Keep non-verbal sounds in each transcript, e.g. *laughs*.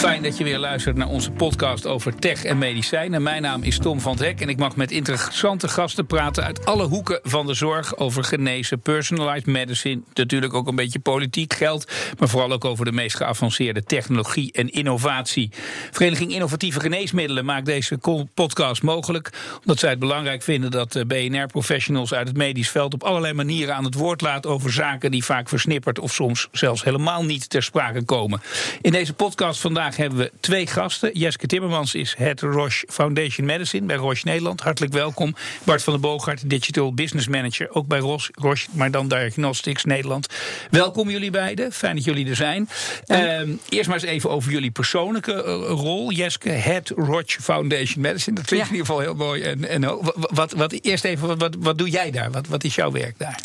Fijn dat je weer luistert naar onze podcast over tech en medicijnen. Mijn naam is Tom van Hek en ik mag met interessante gasten praten uit alle hoeken van de zorg over genezen, personalized medicine, natuurlijk ook een beetje politiek geld, maar vooral ook over de meest geavanceerde technologie en innovatie. Vereniging Innovatieve Geneesmiddelen maakt deze podcast mogelijk omdat zij het belangrijk vinden dat BNR-professionals uit het medisch veld op allerlei manieren aan het woord laat over zaken die vaak versnipperd of soms zelfs helemaal niet ter sprake komen. In deze podcast vandaag hebben we twee gasten. Jeske Timmermans is het Roche Foundation Medicine bij Roche Nederland. Hartelijk welkom. Bart van der Boogaard, Digital Business Manager, ook bij Roche, Roche maar dan Diagnostics Nederland. Welkom jullie beiden. Fijn dat jullie er zijn. Ehm, eerst maar eens even over jullie persoonlijke eh, rol. Jeske, het Roche Foundation Medicine. Dat klinkt in ieder geval heel mooi. En, en wat, wat, eerst even, wat, wat doe jij daar? Wat, wat is jouw werk daar?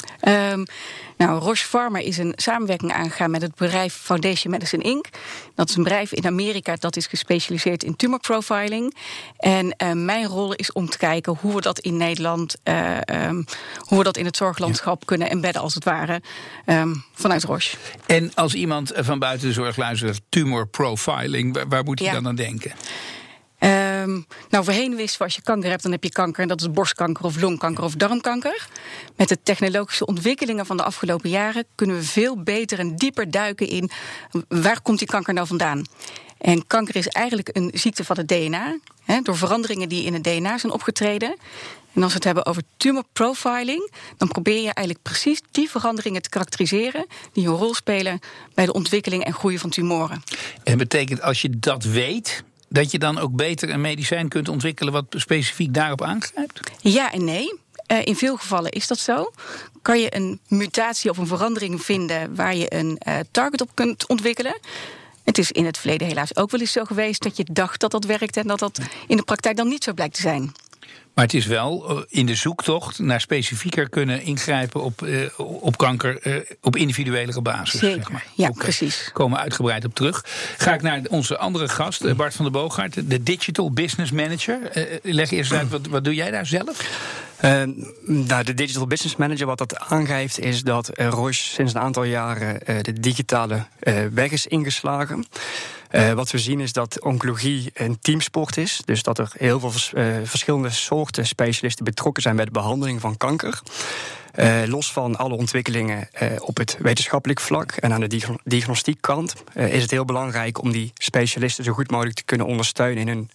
Um, nou, Roche Pharma is een samenwerking aangegaan met het bedrijf Foundation Medicine Inc. Dat is een bedrijf in Amerika dat is gespecialiseerd in tumor profiling. En uh, mijn rol is om te kijken hoe we dat in Nederland, uh, um, hoe we dat in het zorglandschap ja. kunnen embedden, als het ware, um, vanuit Roche. En als iemand van buiten de zorg luistert, tumor profiling, waar, waar moet hij ja. dan aan denken? Um, nou, voorheen wisten we als je kanker hebt, dan heb je kanker. En dat is borstkanker of longkanker of darmkanker. Met de technologische ontwikkelingen van de afgelopen jaren kunnen we veel beter en dieper duiken in waar komt die kanker nou vandaan. En kanker is eigenlijk een ziekte van het DNA. Hè, door veranderingen die in het DNA zijn opgetreden. En als we het hebben over tumor profiling, dan probeer je eigenlijk precies die veranderingen te karakteriseren die een rol spelen bij de ontwikkeling en groei van tumoren. En betekent als je dat weet, dat je dan ook beter een medicijn kunt ontwikkelen wat specifiek daarop aangrijpt? Ja en nee. Uh, in veel gevallen is dat zo. Kan je een mutatie of een verandering vinden waar je een uh, target op kunt ontwikkelen? Het is in het verleden helaas ook wel eens zo geweest dat je dacht dat dat werkte en dat dat in de praktijk dan niet zo blijkt te zijn. Maar het is wel eh, in de zoektocht naar specifieker kunnen ingrijpen op, uh, op kanker uh, op individuele basis. Zeker, zeg maar. ja, okay. precies. Komen we uitgebreid op terug. Ga ik naar onze andere gast, Bart van der Boogaard, de Digital Business Manager. leg eerst uit, wat, wat doe jij daar zelf? Uh, nou, de Digital Business Manager, wat dat aangeeft, is dat Roche sinds een aantal jaren uh, de digitale uh, weg is ingeslagen. Uh, wat we zien is dat oncologie een teamsport is. Dus dat er heel veel vers verschillende soorten specialisten betrokken zijn bij de behandeling van kanker. Uh, los van alle ontwikkelingen op het wetenschappelijk vlak en aan de diagnostiekkant uh, is het heel belangrijk om die specialisten zo goed mogelijk te kunnen ondersteunen in hun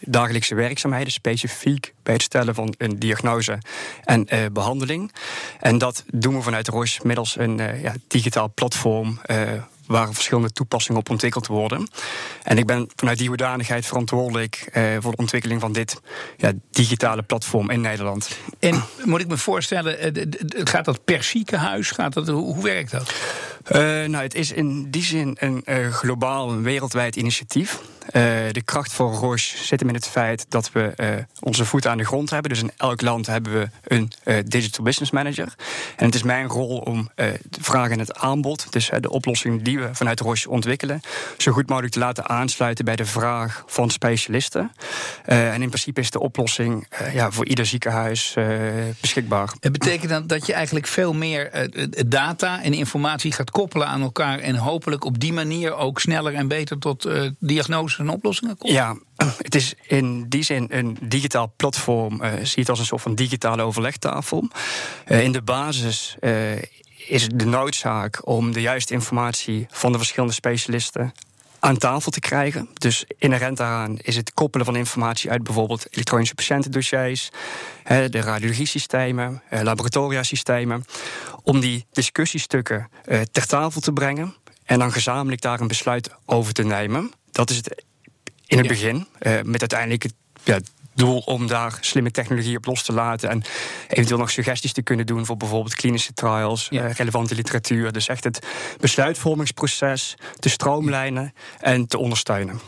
dagelijkse werkzaamheden, specifiek bij het stellen van een diagnose en behandeling. En dat doen we vanuit Roche middels een ja, digitaal platform waar verschillende toepassingen op ontwikkeld worden. En ik ben vanuit die hoedanigheid verantwoordelijk uh, voor de ontwikkeling van dit ja, digitale platform in Nederland. En moet ik me voorstellen, gaat dat per ziekenhuis? Gaat dat, hoe werkt dat? Uh, nou, het is in die zin een uh, globaal, een wereldwijd initiatief. Uh, de kracht voor Roche zit hem in het feit dat we uh, onze voet aan de grond hebben. Dus in elk land hebben we een uh, digital business manager. En het is mijn rol om de vraag en het aanbod, dus de oplossing die we vanuit Roche ontwikkelen, zo goed mogelijk te laten aansluiten bij de vraag van specialisten. en in principe is de oplossing ja, voor ieder ziekenhuis beschikbaar. Het betekent dan dat je eigenlijk veel meer data en informatie gaat koppelen aan elkaar en hopelijk op die manier ook sneller en beter tot diagnose en oplossingen komt? Ja, *clears throat* het is in die zin een digitaal platform. Uh, zie het als een soort van digitale overlegtafel. Uh, in de basis uh, is het de noodzaak om de juiste informatie van de verschillende specialisten aan tafel te krijgen. Dus inherent daaraan is het koppelen van informatie uit bijvoorbeeld elektronische patiëntendossiers, de radiologiesystemen, laboratoriasystemen, om die discussiestukken ter tafel te brengen en dan gezamenlijk daar een besluit over te nemen. Dat is het in het ja. begin. Uh, met uiteindelijk het ja, doel om daar slimme technologie op los te laten. En eventueel nog suggesties te kunnen doen voor bijvoorbeeld klinische trials, ja. uh, relevante literatuur. Dus echt het besluitvormingsproces te stroomlijnen en te ondersteunen.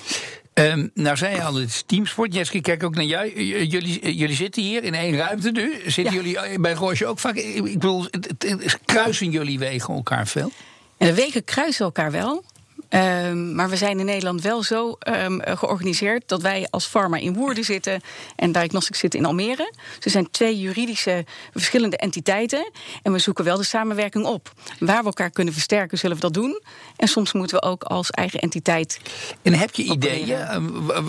Um, nou, zei je al, het is teamsport. Jeske, kijk ook naar jou. Jullie, jullie zitten hier in één ruimte nu. Zitten ja. jullie bij Roosje ook vaak? Ik bedoel, kruisen jullie wegen elkaar veel? En de wegen kruisen elkaar wel. Ehm, maar we zijn in Nederland wel zo ehm, georganiseerd dat wij als pharma in Woerden zitten en Diagnostics zitten in Almere. Ze zijn twee juridische verschillende entiteiten en we zoeken wel de samenwerking op. Waar we elkaar kunnen versterken, zullen we dat doen. En soms moeten we ook als eigen entiteit. En heb je ideeën eh,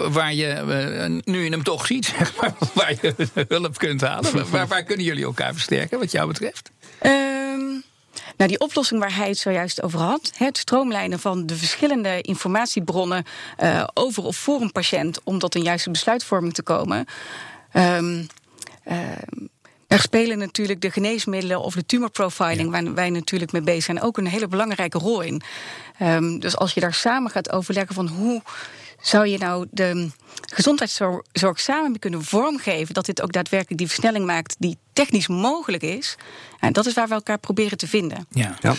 waar je, eh, nu je hem toch ziet, *laughs* zeg maar, waar je hulp kunt halen? *laughs* Waar, waar kunnen jullie elkaar versterken, wat jou betreft? Um, nou, die oplossing waar hij het zojuist over had, het stroomlijnen van de verschillende informatiebronnen uh, over of voor een patiënt om tot een juiste besluitvorming te komen. Um, uh, er spelen natuurlijk de geneesmiddelen of de tumorprofiling, waar wij natuurlijk mee bezig zijn, ook een hele belangrijke rol in. Um, dus als je daar samen gaat overleggen van hoe zou je nou de gezondheidszorg samen kunnen vormgeven, dat dit ook daadwerkelijk die versnelling maakt die technisch mogelijk is. En dat is waar we elkaar proberen te vinden. Ja. ja.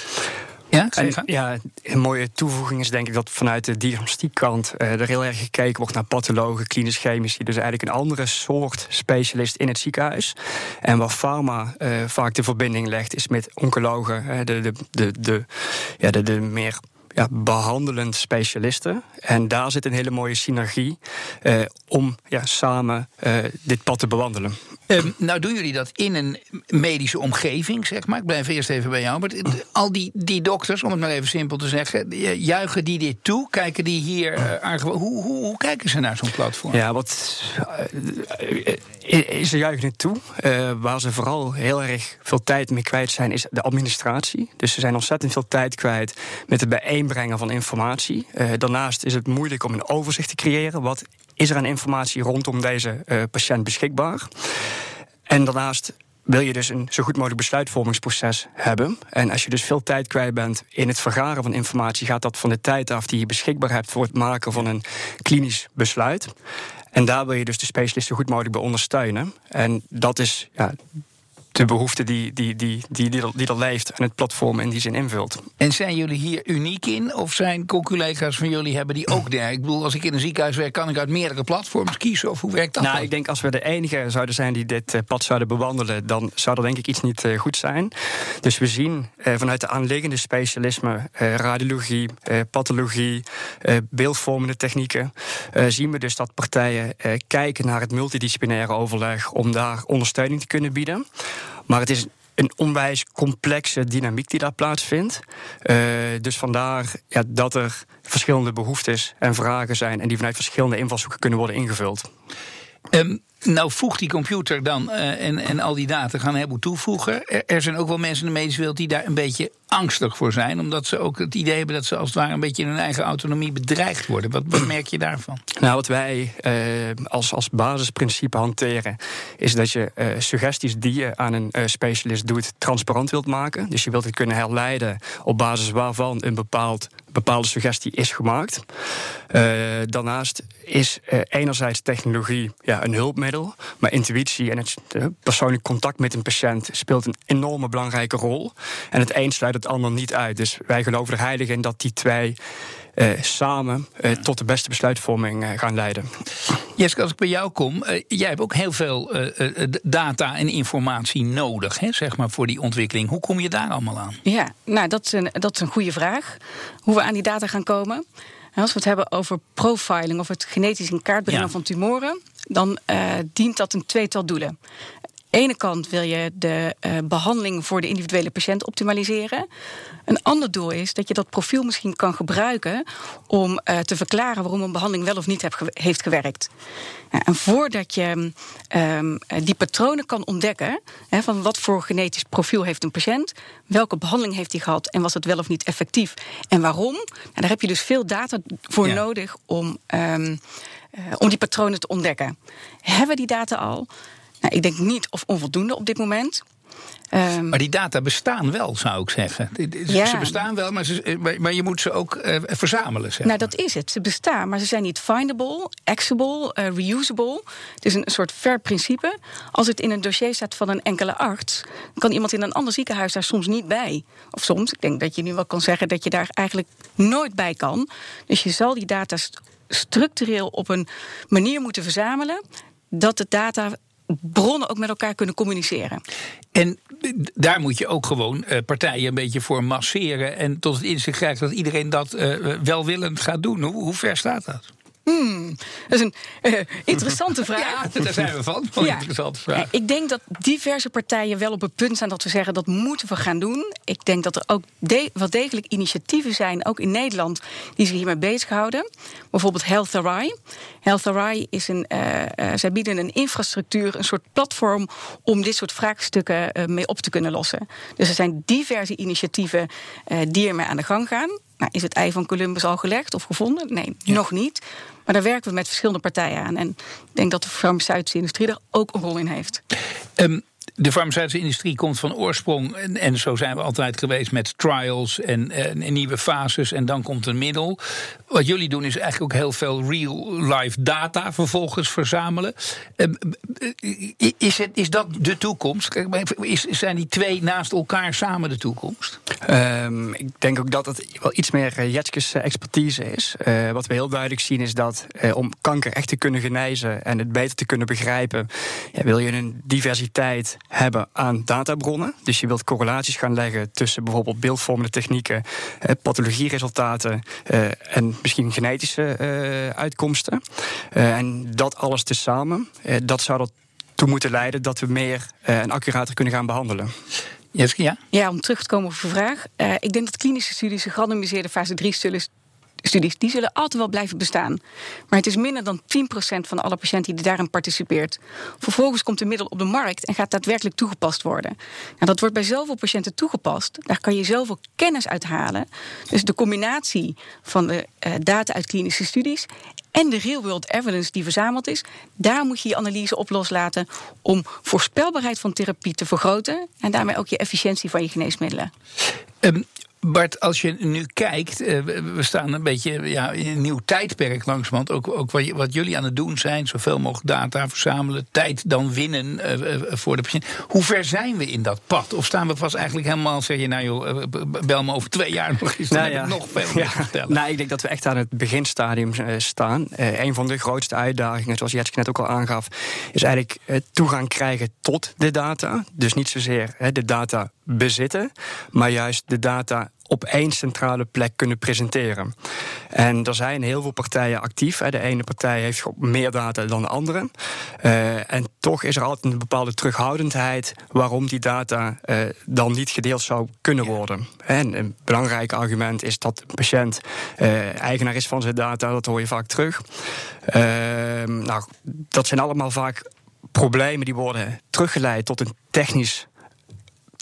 Ja, en, ja, een mooie toevoeging is denk ik dat vanuit de diagnostiekkant uh, er heel erg gekeken wordt naar pathologen, klinisch chemici. Dus eigenlijk een andere soort specialist in het ziekenhuis. En waar pharma uh, vaak de verbinding legt, is met oncologen, uh, de, de, de, de, ja, de, de meer ja, behandelend specialisten. En daar zit een hele mooie synergie eh, om ja, samen eh, dit pad te bewandelen. Um, nou doen jullie dat in een medische omgeving, zeg maar. Ik blijf eerst even bij jou. Maar al die, die dokters, om het maar even simpel te zeggen... juichen die dit toe? Kijken die hier... Uh, hoe, hoe, hoe kijken ze naar zo'n platform? Ja, wat... ze juichen het toe. waar ze vooral heel erg veel tijd mee kwijt zijn... is de administratie. Dus ze zijn ontzettend veel tijd kwijt... met het bijeenbrengen van informatie. daarnaast is het moeilijk om een overzicht te creëren. Wat is er aan informatie rondom deze uh, patiënt beschikbaar? En daarnaast wil je dus een zo goed mogelijk besluitvormingsproces hebben. En als je dus veel tijd kwijt bent in het vergaren van informatie, gaat dat van de tijd af die je beschikbaar hebt voor het maken van een klinisch besluit. En daar wil je dus de specialist zo goed mogelijk bij ondersteunen. En dat is ja, de behoefte die, die, die, die, die, die er leeft en het platform in die zin invult. En zijn jullie hier uniek in? Of zijn collega's van jullie hebben die ook daar? Ik bedoel, als ik in een ziekenhuis werk, kan ik uit meerdere platforms kiezen? Of hoe werkt dat? Nou, ik denk als we de enige zouden zijn die dit eh, pad zouden bewandelen, dan zou er denk ik iets niet eh, goed zijn. Dus we zien eh, vanuit de aanliggende specialismen, radiologie, pathologie, beeldvormende technieken, zien we dus dat partijen kijken naar het multidisciplinaire overleg om daar ondersteuning te kunnen bieden. Maar het is een onwijs complexe dynamiek die daar plaatsvindt. Uh, dus vandaar ja, dat er verschillende behoeftes en vragen zijn... en die vanuit verschillende invalshoeken kunnen worden ingevuld. Um, nou voegt die computer dan uh, en, en al die data gaan heleboel toevoegen. Er, zijn ook wel mensen in de medische wereld die daar een beetje angstig voor zijn. Omdat ze ook het idee hebben dat ze als het ware een beetje in hun eigen autonomie bedreigd worden. Wat, wat merk je daarvan? Nou, wat wij uh, als, als basisprincipe hanteren, is dat je uh, suggesties die je aan een specialist doet, transparant wilt maken. Dus je wilt het kunnen herleiden op basis waarvan een bepaald bepaalde suggestie is gemaakt. Daarnaast is enerzijds technologie ja, een hulpmiddel, maar intuïtie en het persoonlijk contact met een patiënt speelt een enorme belangrijke rol. En het een sluit het ander niet uit. Dus wij geloven er heilig in dat die twee uh, samen uh, tot de beste besluitvorming uh, gaan leiden. Jeske, als ik bij jou kom, jij hebt ook heel veel data en informatie nodig, hè, zeg maar, voor die ontwikkeling. Hoe kom je daar allemaal aan? Ja, nou, dat is een, dat is een goede vraag. Hoe we aan die data gaan komen. Als we het hebben over profiling of het genetisch in kaart brengen van tumoren, dan dient dat een tweetal doelen ene kant wil je de uh, behandeling voor de individuele patiënt optimaliseren. Een ander doel is dat je dat profiel misschien kan gebruiken om uh, te verklaren waarom een behandeling wel of niet heb, heeft gewerkt. en voordat je um, die patronen kan ontdekken, van wat voor genetisch profiel heeft een patiënt, welke behandeling heeft hij gehad en was het wel of niet effectief en waarom, nou, daar heb je dus veel data voor ja. nodig om, um, uh, om die patronen te ontdekken. Hebben we die data al? Nou, ik denk niet of onvoldoende op dit moment. Um, maar die data bestaan wel, zou ik zeggen. Ja. Ze bestaan wel, maar, ze, maar, je moet ze ook uh, verzamelen. Zeg nou, dat is het. Ze bestaan, maar ze zijn niet findable, accessible, uh, reusable. Het is een soort ver principe. Als het in een dossier staat van een enkele arts, kan iemand in een ander ziekenhuis daar soms niet bij. Of soms, ik denk dat je nu wel kan zeggen dat je daar eigenlijk nooit bij kan. Dus je zal die data structureel op een manier moeten verzamelen dat de data bronnen ook met elkaar kunnen communiceren. En daar moet je ook gewoon uh, partijen een beetje voor masseren en tot het inzicht krijgen dat iedereen dat uh, welwillend gaat doen. Hoe ver staat dat? Hmm, dat is een uh, interessante *laughs* vraag. Ja, daar zijn we van. Een ja. interessante vraag. Ik denk dat diverse partijen wel op het punt zijn dat we zeggen dat moeten we gaan doen. Ik denk dat er ook de wel degelijk initiatieven zijn, ook in Nederland, die zich hiermee bezighouden. Bijvoorbeeld Health Array. Health Array is een, uh, uh, zij bieden een infrastructuur, een soort platform om dit soort vraagstukken mee op te kunnen lossen. Dus er zijn diverse initiatieven die ermee aan de gang gaan. Nou, is het ei van Columbus al gelegd of gevonden? Nee, ja. nog niet. Maar daar werken we met verschillende partijen aan. En ik denk dat de farmaceutische industrie daar ook een rol in heeft. Um, de farmaceutische industrie komt van oorsprong, en, en zo zijn we altijd geweest met trials en, en, nieuwe fases, en dan komt een middel. Wat jullie doen is eigenlijk ook heel veel real-life data vervolgens verzamelen. Is, het, is dat de toekomst? Is, zijn die twee naast elkaar samen de toekomst? Um, ik denk ook dat het wel iets meer uh, Jetskes expertise is. Wat we heel duidelijk zien is dat om kanker echt te kunnen genezen en het beter te kunnen begrijpen, ja, wil je een diversiteit hebben aan databronnen. Dus je wilt correlaties gaan leggen tussen bijvoorbeeld beeldvormende technieken, eh, pathologieresultaten eh, en misschien genetische eh, uitkomsten. Eh, en dat alles tezamen, eh, dat zou ertoe moeten leiden dat we meer eh, en accurater kunnen gaan behandelen. Yes, ja? ja, om terug te komen op uw vraag. ik denk dat klinische studies, gerandomiseerde fase 3 studies die zullen altijd wel blijven bestaan. Maar het is minder dan 10% van alle patiënten die daarin participeert. Vervolgens komt de middel op de markt en gaat daadwerkelijk toegepast worden. Nou, dat wordt bij zoveel patiënten toegepast. Daar kan je zoveel kennis uit halen. Dus de combinatie van de uh, data uit klinische studies en de real-world evidence die verzameld is, daar moet je je analyse op loslaten om voorspelbaarheid van therapie te vergroten en daarmee ook je efficiëntie van je geneesmiddelen. Um, Bart, als je nu kijkt, uh, we staan een beetje ja, in een nieuw tijdperk langzamerhand. Ook, ook wat, jullie aan het doen zijn, zoveel mogelijk data verzamelen, tijd dan winnen uh, voor de patiënt. Hoe ver zijn we in dat pad? Of staan we vast eigenlijk helemaal, zeg je, nou joh, bel me over twee jaar nog eens, dan nou, ja. nog veel meer ja. vertellen. Nou, ik denk dat we echt aan het beginstadium staan. een van de grootste uitdagingen, zoals Jetske net ook al aangaf, is eigenlijk toegang krijgen tot de data. Dus niet zozeer de data bezitten, maar juist de data op één centrale plek kunnen presenteren. En er zijn heel veel partijen actief. De ene partij heeft meer data dan de andere. Uh, en toch is er altijd een bepaalde terughoudendheid waarom die data uh, dan niet gedeeld zou kunnen worden. En een belangrijk argument is dat de patiënt uh, eigenaar is van zijn data, dat hoor je vaak terug. nou, dat zijn allemaal vaak problemen die worden teruggeleid tot een technisch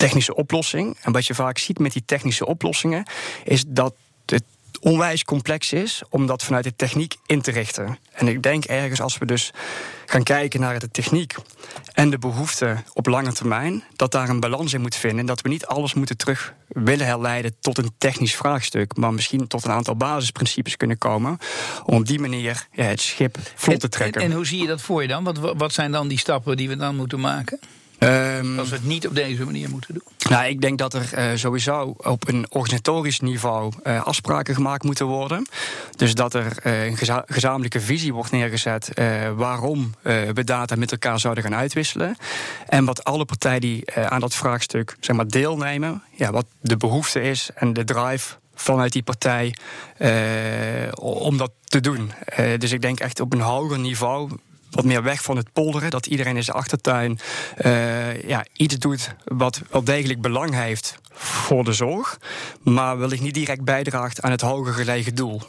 technische oplossing. En wat je vaak ziet met die technische oplossingen, is dat het onwijs complex is om dat vanuit de techniek in te richten. En ik denk ergens als we dus gaan kijken naar de techniek en de behoeften op lange termijn, dat daar een balans in moet vinden. En dat we niet alles moeten terug willen herleiden tot een technisch vraagstuk, maar misschien tot een aantal basisprincipes kunnen komen. Om op die manier ja, het schip vlot te trekken. En, en, hoe zie je dat voor je dan? Wat, wat zijn dan die stappen die we dan moeten maken? Um, Als we het niet op deze manier moeten doen? Nou, ik denk dat er uh, sowieso op een organisatorisch niveau uh, afspraken gemaakt moeten worden. Dus dat er uh, een geza gezamenlijke visie wordt neergezet waarom we data met elkaar zouden gaan uitwisselen. En wat alle partijen die aan dat vraagstuk zeg maar, deelnemen, ja, wat de behoefte is en de drive vanuit die partij om dat te doen. dus ik denk echt op een hoger niveau wat meer weg van het polderen. Dat iedereen in zijn achtertuin uh, ja, iets doet wat wel degelijk belang heeft voor de zorg. Maar wellicht niet direct bijdraagt aan het hoger gelegen doel.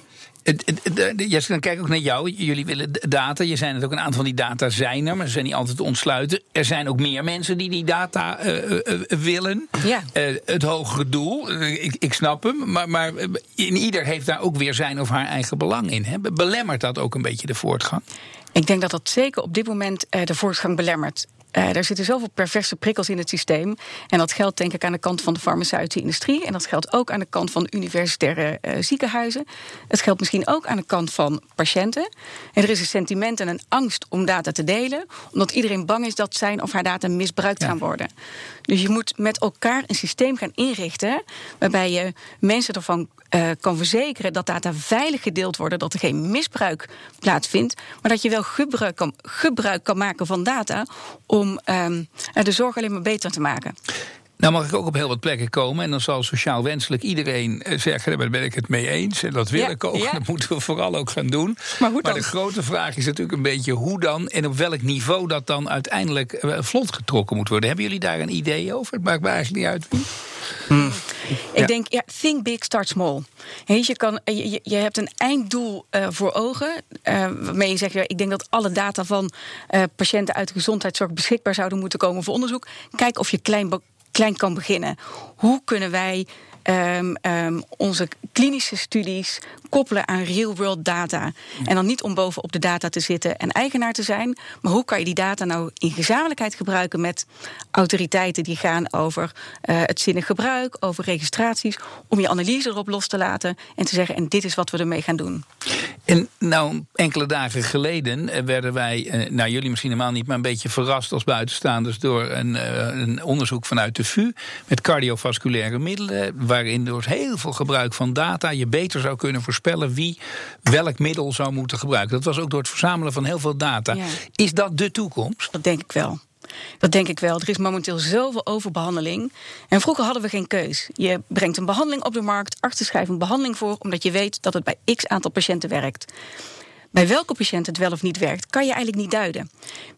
Jesse, dan kijk ik ook naar jou. Jullie willen data. Je zijn het ook een aantal van die data zijn er, maar ze zijn niet altijd te ontsluiten. Er zijn ook meer mensen die die data uh, uh, willen. Ja. Uh, het hogere doel, ik, ik, snap hem. Maar, maar in ieder heeft daar ook weer zijn of haar eigen belang in. Hè? Belemmert dat ook een beetje de voortgang? Ik denk dat dat zeker op dit moment de voortgang belemmert. Uh, er zitten zoveel perverse prikkels in het systeem. En dat geldt denk ik aan de kant van de farmaceutische industrie. En dat geldt ook aan de kant van universitaire uh, ziekenhuizen. Het geldt misschien ook aan de kant van patiënten. En er is een sentiment en een angst om data te delen. Omdat iedereen bang is dat zijn of haar data misbruikt ja. gaan worden. Dus je moet met elkaar een systeem gaan inrichten. waarbij je mensen ervan uh, kan verzekeren dat data veilig gedeeld worden, dat er geen misbruik plaatsvindt, maar dat je wel gebruik kan, gebruik kan maken van data om um, de zorg alleen maar beter te maken. Nou mag ik ook op heel wat plekken komen. En dan zal sociaal wenselijk iedereen eh, zeggen... daar ben ik het mee eens. En dat wil ik ook. *laughs* Dat moeten we vooral ook gaan doen. Maar, hoe maar de grote vraag is natuurlijk een beetje hoe dan... en op welk niveau dat dan uiteindelijk eh, vlot getrokken moet worden. Hebben jullie daar een idee over? Het maakt me eigenlijk niet uit Hmm. Ik denk, ja, think big, start small. je, kan, je, je hebt een einddoel uh, voor ogen. Uh, waarmee je zegt, ik denk dat alle data van uh, patiënten uit de gezondheidszorg beschikbaar zouden moeten komen voor onderzoek. Kijk of je klein klein kan beginnen. Hoe kunnen wij um, um, onze klinische studies koppelen aan real-world data. En dan niet om bovenop de data te zitten en eigenaar te zijn, maar hoe kan je die data nou in gezamenlijkheid gebruiken met autoriteiten die gaan over uh, het zinnig gebruik, over registraties, om je analyse erop los te laten en te zeggen: en dit is wat we ermee gaan doen. En nou, enkele dagen geleden eh, werden wij, eh, nou jullie misschien helemaal niet, maar een beetje verrast als buitenstaanders door een, een onderzoek vanuit de VU met cardiovasculaire middelen waarin door heel veel gebruik van data je beter zou kunnen voorspellen wie welk middel zou moeten gebruiken. Dat was ook door het verzamelen van heel veel data. Is dat de toekomst? Dat denk ik wel. Dat denk ik wel. Er is momenteel zoveel overbehandeling. En vroeger hadden we geen keus. Je brengt een behandeling op de markt, artsen schrijven een behandeling voor, omdat je weet dat het bij x aantal patiënten werkt. Bij welke patiënt het wel of niet werkt, kan je eigenlijk niet duiden.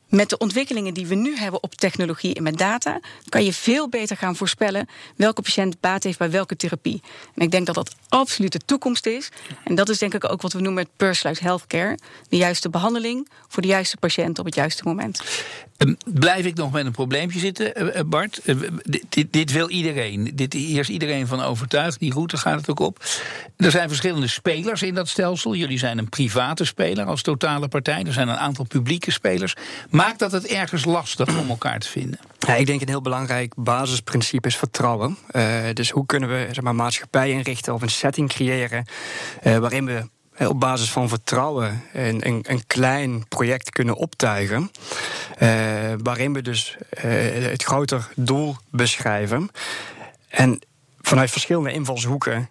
Met de ontwikkelingen die we nu hebben op technologie en met data, kan je veel beter gaan voorspellen welke patiënt baat heeft bij welke therapie. En ik denk dat dat absoluut de toekomst is. En dat is denk ik ook wat we noemen met personalized healthcare. De juiste behandeling voor de juiste patiënt op het juiste moment. Ehm, blijf ik nog met een probleempje zitten, eh, eh, Bart? Eh, dit, dit, wil iedereen. Dit, hier is iedereen van overtuigd. Die route gaat het ook op. Er zijn verschillende spelers in dat stelsel. Jullie zijn een private speler als totale partij. Er zijn een aantal publieke spelers. Maakt dat het ergens lastig om elkaar te vinden? Ja, ik denk een heel belangrijk basisprincipe is vertrouwen. Uh, dus hoe kunnen we zeg maar, maatschappij inrichten of een setting creëren uh, waarin we uh, op basis van vertrouwen een, een, een klein project kunnen optuigen. waarin we dus het groter doel beschrijven. En vanuit verschillende invalshoeken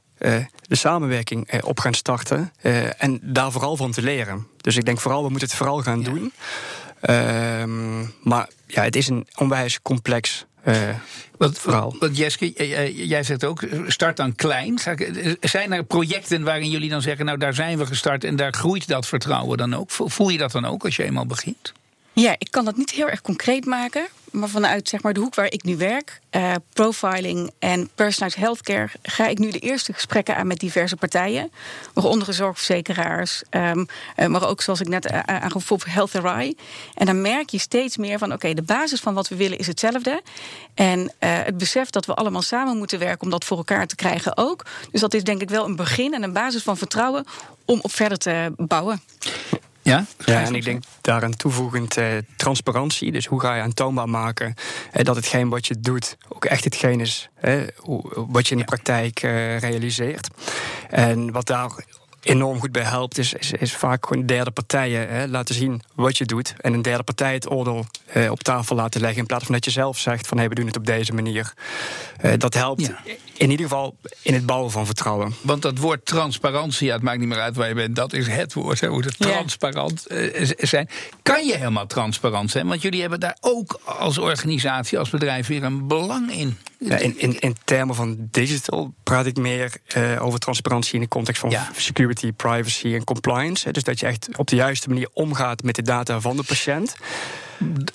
de samenwerking op gaan starten. en daar vooral van te leren. Dus ik denk vooral, we moeten het vooral gaan ja. doen. Ehm, maar ja, het is een onwijs complex uh, wat, verhaal. Wat, Jeske, jij zegt ook, start dan klein. Zijn er projecten waarin jullie dan zeggen, nou daar zijn we gestart en daar groeit dat vertrouwen dan ook? Voel je dat dan ook als je eenmaal begint? Ja, ik kan dat niet heel erg concreet maken. Maar vanuit zeg maar, de hoek waar ik nu werk, uh, profiling en personalized healthcare, ga ik nu de eerste gesprekken aan met diverse partijen. Waaronder zorgverzekeraars, um, uh, maar ook zoals ik net uh, aangaf, Health Rai. En dan merk je steeds meer van: oké, de basis van wat we willen is hetzelfde. En het besef dat we allemaal samen moeten werken om dat voor elkaar te krijgen ook. Dus dat is denk ik wel een begin en een basis van vertrouwen om op verder te bouwen. Ja, ja en ik denk daaraan toevoegend eh, transparantie. Dus hoe ga je aantoonbaar maken eh, dat hetgeen wat je doet ook echt hetgeen is eh, wat je in de praktijk eh, realiseert. En wat daar enorm goed bij helpt, is, is, is vaak gewoon derde partijen hè, laten zien wat je doet. En een derde partij het oordeel eh, op tafel laten leggen. In plaats van dat je zelf zegt van hey, we doen het op deze manier. Uh, dat helpt ja. In ieder geval in het bouwen van vertrouwen. Want dat woord transparantie, ja, het maakt niet meer uit waar je bent, dat is het woord. Hè, moet het transparant uh, zijn. Kan je helemaal transparant zijn? Want jullie hebben daar ook als organisatie, als bedrijf weer een belang in. Ja, in, in, in termen van digital praat ik meer uh, over transparantie in de context van ja. security, privacy en compliance. Dus dat je echt op de juiste manier omgaat met de data van de patiënt.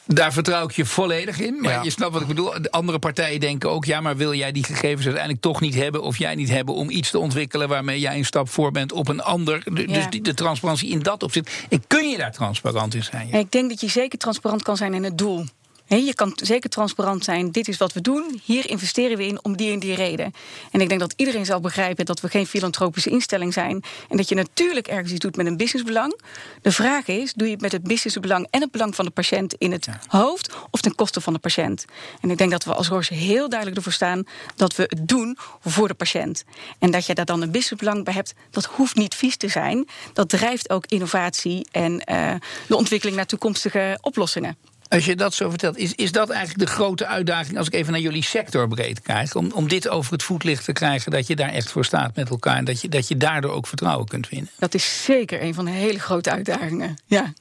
Daar vertrouw ik je volledig in. Maar ja. je snapt wat ik bedoel. De andere partijen denken ook: ja, maar wil jij die gegevens uiteindelijk toch niet hebben? Of jij niet hebben om iets te ontwikkelen waarmee jij een stap voor bent op een ander? De, ja. Dus die, de transparantie in dat opzicht. En kun je daar transparant in zijn? Ja? Ik denk dat je zeker transparant kan zijn in het doel. Je kan zeker transparant zijn. Dit is wat we doen. Hier investeren we in om die en die reden. En ik denk dat iedereen zal begrijpen dat we geen filantropische instelling zijn. En dat je natuurlijk ergens iets doet met een businessbelang. De vraag is: doe je het met het businessbelang en het belang van de patiënt in het ja. hoofd of ten koste van de patiënt? En ik denk dat we als Roche heel duidelijk ervoor staan dat we het doen voor de patiënt. En dat je daar dan een businessbelang bij hebt, dat hoeft niet vies te zijn. Dat drijft ook innovatie en uh, de ontwikkeling naar toekomstige oplossingen. Als je dat zo vertelt, is, is dat eigenlijk de grote uitdaging als ik even naar jullie sector breed kijk? Om, om dit over het voetlicht te krijgen, dat je daar echt voor staat met elkaar en dat je, dat je daardoor ook vertrouwen kunt winnen? Dat is zeker een van de hele grote uitdagingen. Ja.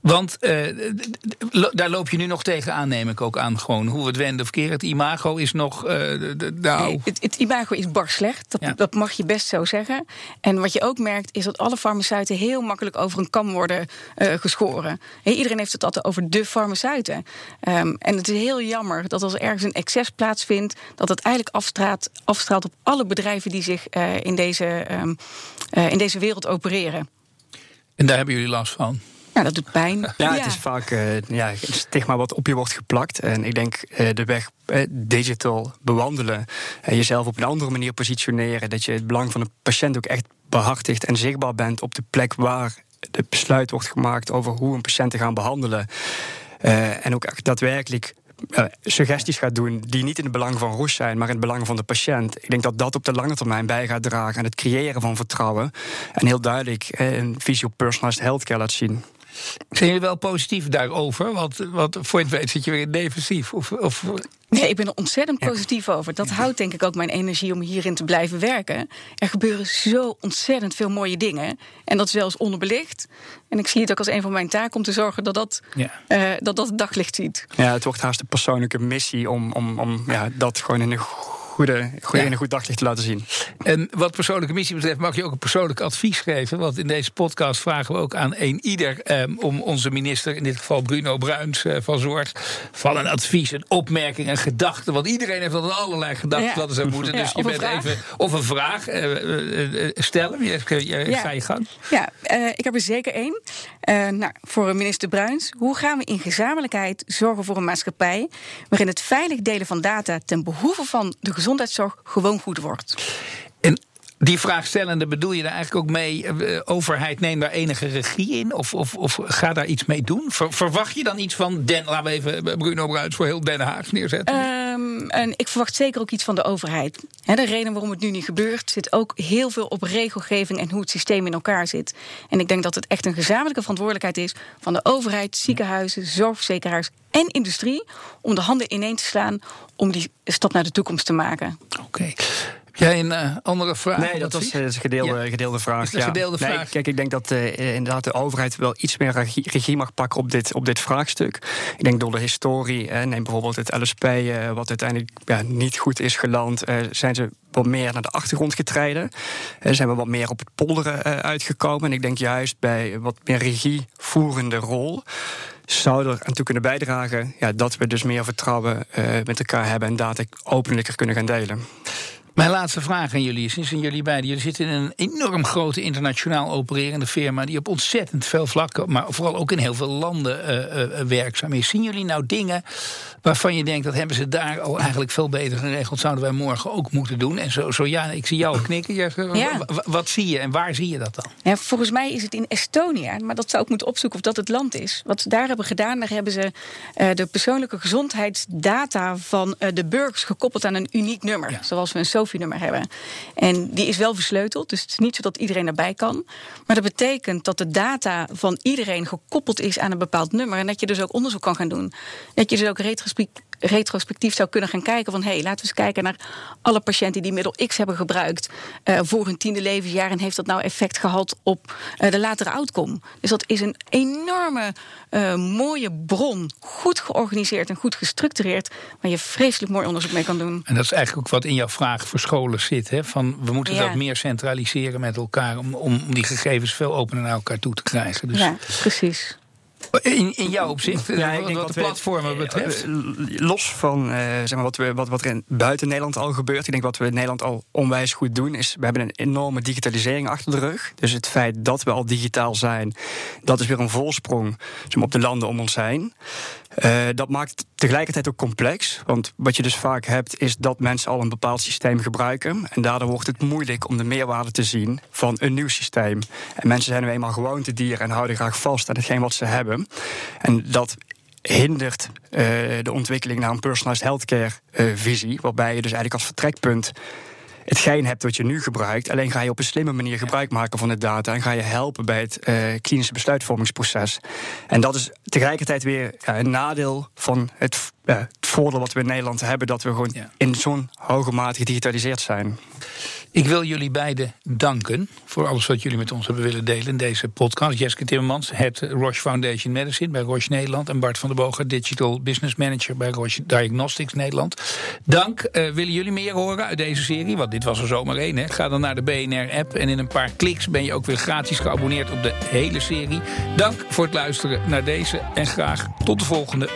Want uh, daar loop je nu nog tegenaan, neem ik ook aan. Gewoon hoe we het wenden of keren. Het imago is nog. Uh, nou... Nee, het, het, imago is bar slecht. Dat, ja. dat, mag je best zo zeggen. En wat je ook merkt, is dat alle farmaceuten heel makkelijk over een kam worden uh, geschoren. Hey, iedereen heeft het altijd over de farmaceuten. Um, en het is heel jammer dat als er ergens een excess plaatsvindt, dat het eigenlijk afstraalt, afstraalt op alle bedrijven die zich in, deze, um, in deze wereld opereren. En daar hebben jullie last van? Ja, dat doet pijn. Ja, *laughs* ja. het is vaak uh, ja, een stigma wat op je wordt geplakt. En ik denk uh, de weg uh, digital bewandelen en jezelf op een andere manier positioneren. Dat je het belang van de patiënt ook echt behartigt en zichtbaar bent op de plek waar het besluit wordt gemaakt over hoe een patiënt te gaan behandelen. en ook echt daadwerkelijk uh, suggesties gaat doen die niet in het belang van Roes zijn, maar in het belang van de patiënt. Ik denk dat dat op de lange termijn bij gaat dragen aan het creëren van vertrouwen. En heel duidelijk een visie op personalized healthcare laat zien. Zijn jullie wel positief daarover? Want, want voor je het weet zit je weer in defensief. Of, of... Nee, ik ben er ontzettend positief over. Dat houdt denk ik ook mijn energie om hierin te blijven werken. Er gebeuren zo ontzettend veel mooie dingen. En dat is wel eens onderbelicht. En ik zie het ook als een van mijn taken om te zorgen dat dat, ja. uh, dat, dat het daglicht ziet. Ja, het wordt haast een persoonlijke missie om, om, om ja, dat gewoon in een goede, goede ja. een goed daglicht te laten zien. En wat persoonlijke missie betreft, mag je ook een persoonlijk advies geven. Want in deze podcast vragen we ook aan een ieder um, om onze minister, in dit geval Bruno Bruins uh, van Zorg, van een advies, een opmerking, een gedachte. Want iedereen heeft altijd allerlei gedachten ja. wat er zou moeten. Dus je bent vraag. even. Of een vraag uh, uh, stellen. Je, je, ja. Ga je gang. Ja, ik heb er zeker één. Nou, voor minister Bruins. Hoe gaan we in gezamenlijkheid zorgen voor een maatschappij waarin het veilig delen van data ten behoeve van de gezondheidszorg gewoon goed wordt. En die vraagstellende bedoel je daar eigenlijk ook mee? Uh, overheid neemt daar enige regie in? Of, of, of ga daar iets mee doen? Ver, verwacht je dan iets van Den, laten we even Bruno Bruins voor heel Den Haag neerzetten? Um, en ik verwacht zeker ook iets van de overheid. He, de reden waarom het nu niet gebeurt, zit ook heel veel op regelgeving en hoe het systeem in elkaar zit. En ik denk dat het echt een gezamenlijke verantwoordelijkheid is van de overheid, ziekenhuizen, zorgverzekeraars en industrie om de handen ineen te slaan om die stap naar de toekomst te maken. Oké. Jij een uh, andere vraag? Nee, dat was een gedeelde, ja. gedeelde vraag. Ja. gedeelde nee, vraag. Kijk, ik denk dat uh, inderdaad de overheid wel iets meer regie, regie, mag pakken op dit, op dit vraagstuk. Ik denk door de historie, uh, neem bijvoorbeeld het LSP, wat uiteindelijk ja, niet goed is geland, zijn ze wat meer naar de achtergrond getreden. zijn we wat meer op het polderen uitgekomen. En ik denk juist bij wat meer regievoerende rol zou er aan toe kunnen bijdragen ja, dat we dus meer vertrouwen uh, met elkaar hebben en data openlijker kunnen gaan delen. Mijn laatste vraag aan jullie is: aan jullie beiden. Jullie zitten in een enorm grote internationaal opererende firma. die op ontzettend veel vlakken, maar vooral ook in heel veel landen uh, uh, werkzaam is. Zien jullie nou dingen waarvan je denkt dat hebben ze daar al eigenlijk veel beter geregeld? Zouden wij morgen ook moeten doen? En zo, zo ja, ik zie jou knikken. Ja. Wat zie je en waar zie je dat dan? Ja, volgens mij is het in Estonia, maar dat zou ik moeten opzoeken of dat het land is. Wat ze daar hebben gedaan, daar hebben ze uh, de persoonlijke gezondheidsdata van de burgers gekoppeld aan een uniek nummer. Zoals we een SOFI-nummer hebben. En die is wel versleuteld, dus het is niet zo dat iedereen erbij kan. Maar dat betekent dat de data van iedereen gekoppeld is aan een bepaald nummer. En dat je dus ook onderzoek kan gaan doen. Dat je dus ook retrospectief zou kunnen gaan kijken van... hé, hey, laten we eens kijken naar alle patiënten die middel X hebben gebruikt... Uh, voor hun tiende levensjaar en heeft dat nou effect gehad op uh, de latere outcome. Dus dat is een enorme uh, mooie bron, goed georganiseerd en goed gestructureerd... waar je vreselijk mooi onderzoek mee kan doen. En dat is eigenlijk ook wat in jouw vraag voor scholen zit. Hè? Van, we moeten ja. dat meer centraliseren met elkaar... om, om die gegevens veel opener naar elkaar toe te krijgen. Dus... Ja, precies. In, in jouw opzicht, ja, ik denk wat de platformen we, betreft? Los van uh, zeg maar wat, we, wat, wat er in, buiten Nederland al gebeurt. Ik denk wat we in Nederland al onwijs goed doen. Is we hebben een enorme digitalisering achter de rug. Dus het feit dat we al digitaal zijn. Dat is weer een volsprong zeg maar, op de landen om ons heen. Uh, dat maakt tegelijkertijd ook complex. Want wat je dus vaak hebt, is dat mensen al een bepaald systeem gebruiken. En daardoor wordt het moeilijk om de meerwaarde te zien van een nieuw systeem. En mensen zijn nu eenmaal gewoontedieren en houden graag vast aan hetgeen wat ze hebben. En dat hindert uh, de ontwikkeling naar een personalized healthcare uh, visie. Waarbij je dus eigenlijk als vertrekpunt hetgeen hebt wat je nu gebruikt. Alleen ga je op een slimme manier gebruik maken van de data en ga je helpen bij het uh, klinische besluitvormingsproces. En dat is tegelijkertijd weer ja, een nadeel van het, uh, het, voordeel wat we in Nederland hebben, dat we gewoon in zo'n hoge mate gedigitaliseerd zijn. Ik wil jullie beiden danken voor alles wat jullie met ons hebben willen delen in deze podcast. Jeske Timmermans, het Roche Foundation Medicine bij Roche Nederland. En Bart van der Bogen, Digital Business Manager bij Roche Diagnostics Nederland. Dank. Uh, willen jullie meer horen uit deze serie? Want dit was er zomaar één. Hè? Ga dan naar de BNR-app en in een paar kliks ben je ook weer gratis geabonneerd op de hele serie. Dank voor het luisteren naar deze en graag tot de volgende.